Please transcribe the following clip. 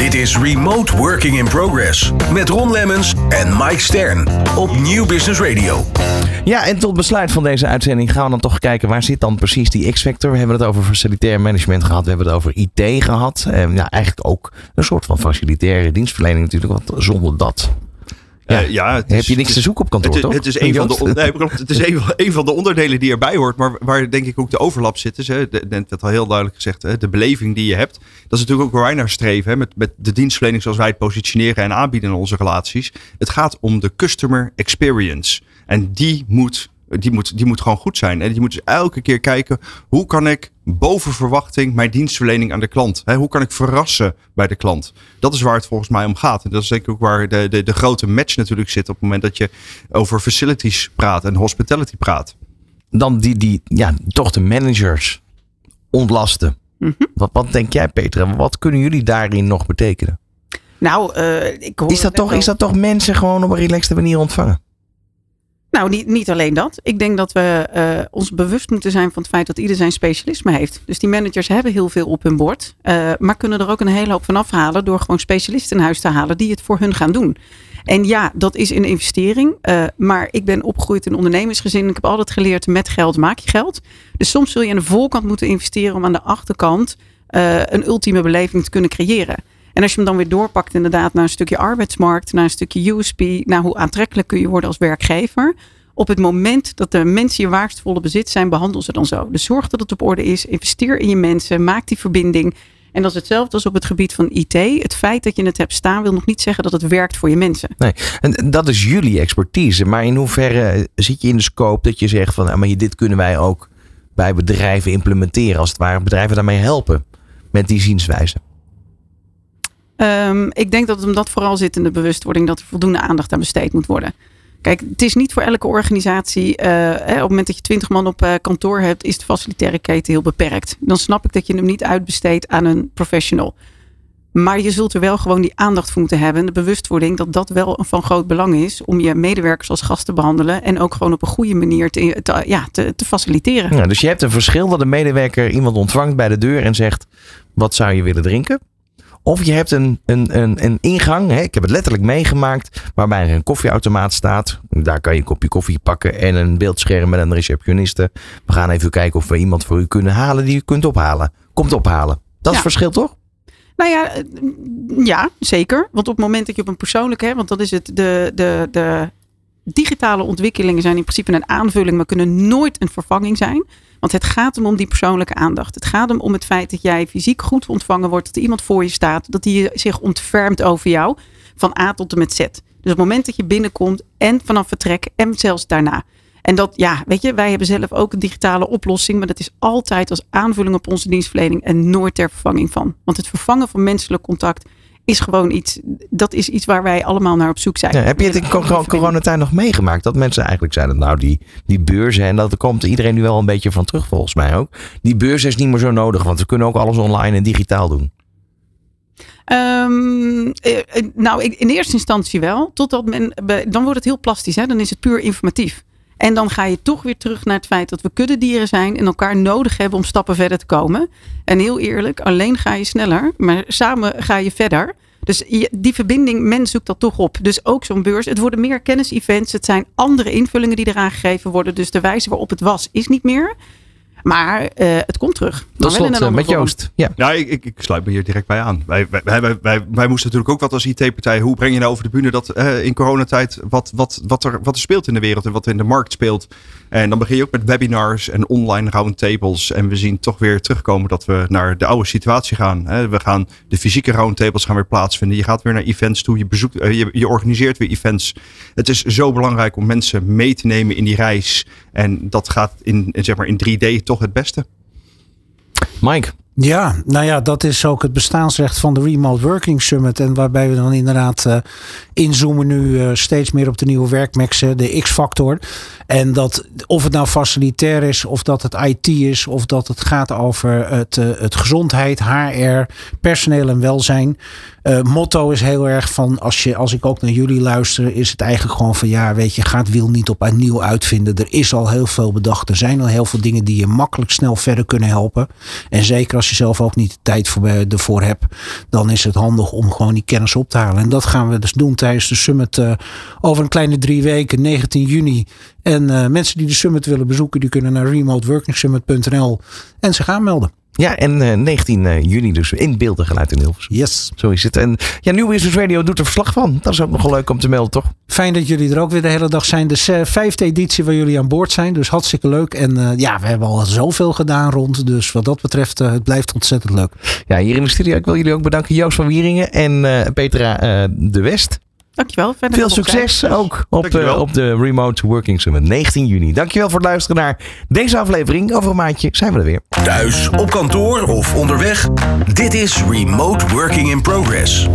Dit is Remote Working in Progress met Ron Lemmens en Mike Stern op Nieuw Business Radio. Ja, en tot besluit van deze uitzending gaan we dan toch kijken waar zit dan precies die X-factor. We hebben het over facilitair management gehad, we hebben het over IT gehad. En ja, eigenlijk ook een soort van facilitaire dienstverlening natuurlijk, want zonder dat ja, uh, ja heb je niks te zoeken op kantoor, het, toch? Het is, een van, de, nee, het is een, een, van de onderdelen die erbij hoort, maar waar denk ik ook de overlap zit. Is, hè, werd al heel duidelijk gezegd, hè, de beleving die je hebt. Dat is natuurlijk ook waar wij naar streven, hè, met, met de dienstverlening zoals wij het positioneren en aanbieden in onze relaties. Het gaat om de customer experience. En die moet die moet, die moet gewoon goed zijn. En die moet dus elke keer kijken, hoe kan ik boven verwachting mijn dienstverlening aan de klant? Hè, hoe kan ik verrassen bij de klant? Dat is waar het volgens mij om gaat. En dat is denk ik ook waar de, de, de grote match natuurlijk zit op het moment dat je over facilities praat en hospitality praat. Dan die, die ja, toch de managers ontlasten. Mhm. wat, wat denk jij, Petra? Wat kunnen jullie daarin nog betekenen? Nou, uh, ik hoor is, dat toch, is dat toch mensen gewoon op een relaxte manier ontvangen? Nou, niet, niet alleen dat. Ik denk dat we uh, ons bewust moeten zijn van het feit dat ieder zijn specialisme heeft. Dus die managers hebben heel veel op hun bord. Uh, maar kunnen er ook een hele hoop van afhalen door gewoon specialisten in huis te halen die het voor hun gaan doen. En ja, dat is een investering. Uh, maar ik ben opgegroeid in ondernemersgezin. Ik heb altijd geleerd met geld maak je geld. Dus soms zul je aan de voorkant moeten investeren om aan de achterkant een ultieme beleving te kunnen creëren. En als je hem dan weer doorpakt inderdaad naar een stukje arbeidsmarkt, naar een stukje USP, naar hoe aantrekkelijk kun je worden als werkgever. Op het moment dat de mensen je waardevolle bezit zijn, behandel ze dan zo. Dus zorg dat het op orde is. Investeer in je mensen. Maak die verbinding. En dat is hetzelfde als op het gebied van IT. Het feit dat je het hebt staan wil nog niet zeggen dat het werkt voor je mensen. Nee, en dat is jullie expertise. Maar in hoeverre zit je in de scope dat je zegt van, nou, maar dit kunnen wij ook bij bedrijven implementeren. Als het ware bedrijven daarmee helpen met die zienswijze. Um, ik denk dat het hem dat vooral zit in de bewustwording dat er voldoende aandacht aan besteed moet worden. Kijk, het is niet voor elke organisatie. Uh, hè, op het moment dat je twintig man op uh, kantoor hebt, is de facilitaire keten heel beperkt. Dan snap ik dat je hem niet uitbesteedt aan een professional. Maar je zult er wel gewoon die aandacht voor moeten hebben. En de bewustwording dat dat wel van groot belang is. Om je medewerkers als gast te behandelen. En ook gewoon op een goede manier te, te ja, te, te faciliteren. Ja, dus je hebt een verschil dat een medewerker iemand ontvangt bij de deur en zegt: Wat zou je willen drinken? Of je hebt een, een, een, een ingang, hè, ik heb het letterlijk meegemaakt, waarbij er een koffieautomaat staat. Daar kan je een kopje koffie pakken en een beeldscherm met een receptioniste. We gaan even kijken of we iemand voor u kunnen halen die u kunt ophalen. Komt ophalen. Dat is Ja. verschil toch? Nou ja, eh, ja, zeker. Want op het moment dat je op een persoonlijke, hè, want dat is het, de, de, de digitale ontwikkelingen zijn in principe een aanvulling, maar kunnen nooit een vervanging zijn. Want het gaat hem om die persoonlijke aandacht. Het gaat hem om het feit dat jij fysiek goed ontvangen wordt, dat er iemand voor je staat, dat hij zich ontfermt over jou van A tot en met Z. Dus op het moment dat je binnenkomt en vanaf vertrek en zelfs daarna. En dat, ja, weet je, wij hebben zelf ook een digitale oplossing, maar dat is altijd als aanvulling op onze dienstverlening en nooit ter vervanging van. Want het vervangen van menselijk contact is gewoon iets, dat is iets waar wij allemaal naar op zoek zijn. Ja, heb je het in cor- coronatijd nog meegemaakt? Dat mensen eigenlijk zeiden, nou die, die beurzen, en dat komt iedereen nu wel een beetje van terug volgens mij ook. Die beurs is niet meer zo nodig, want we kunnen ook alles online en digitaal doen. Eh, nou, ik- in eerste instantie wel. Totdat men, dan wordt het heel plastisch. Hè? Dan is het puur informatief. En dan ga je toch weer terug naar het feit dat we kuddedieren zijn en elkaar nodig hebben om stappen verder te komen. En heel eerlijk, alleen ga je sneller, maar samen ga je verder. Dus die verbinding, men zoekt dat toch op. Dus ook zo'n beurs. Het worden meer kennis-events. Het zijn andere invullingen die eraan gegeven worden. Dus de wijze waarop het was, is niet meer. Maar eh, het komt terug. In slot een eh, met. Joost. Ja. Ja, ik, ik, ik sluit me hier direct bij aan. Wij, wij, wij, wij, wij, wij moesten natuurlijk ook wat als IT-partij. Hoe breng je nou over de bühne dat eh, in coronatijd wat, wat, wat, er, wat er speelt in de wereld en wat er in de markt speelt. En dan begin je ook met webinars en online roundtables. En we zien toch weer terugkomen dat we naar de oude situatie gaan. We gaan de fysieke roundtables gaan weer plaatsvinden. Je gaat weer naar events toe. Je, bezoekt, eh, je, organiseert weer events. Het is zo belangrijk om mensen mee te nemen in die reis. En dat gaat in, zeg maar in 3D toch het beste. Mike. Ja, nou ja, dat is ook het bestaansrecht van de Remote Working Summit. En waarbij we dan inderdaad eh, inzoomen nu eh, steeds meer op de nieuwe werkmexen, de X-factor. En dat of het nou facilitair is, of dat het IT is, of dat het gaat over het, eh, het gezondheid, HR, personeel en welzijn. Motto is heel erg van, als, je, als ik ook naar jullie luister, is het eigenlijk gewoon van ja, weet je, ga het wiel niet op nieuw uitvinden. Er is al heel veel bedacht. Er zijn al heel veel dingen die je makkelijk snel verder kunnen helpen. En zeker als je zelf ook niet de tijd voor, ervoor hebt, dan is het handig om gewoon die kennis op te halen. En dat gaan we dus doen tijdens de summit over een kleine drie weken, 19 juni. En mensen die de summit willen bezoeken, die kunnen naar remoteworkingsummit.nl en zich aanmelden. Ja, en uh, 19 juni dus in beeld geluid in Hilversum. Yes. Zo is het. En ja, New Business Radio doet er verslag van. Dat is ook nogal leuk om te melden, toch? Fijn dat jullie er ook weer de hele dag zijn. De vijfde editie waar jullie aan boord zijn. Dus hartstikke leuk. En uh, ja, we hebben al zoveel gedaan rond. Dus wat dat betreft, het blijft ontzettend leuk. Ja, hier in de studio. Ik wil jullie ook bedanken. Joost van Wieringen en Petra de West. Dankjewel. Veel succes ook op, uh, op de Remote Working Summit 19 juni. Dankjewel voor het luisteren naar deze aflevering. Over een maandje zijn we er weer. Thuis, op kantoor of onderweg. Dit is Remote Working in Progress.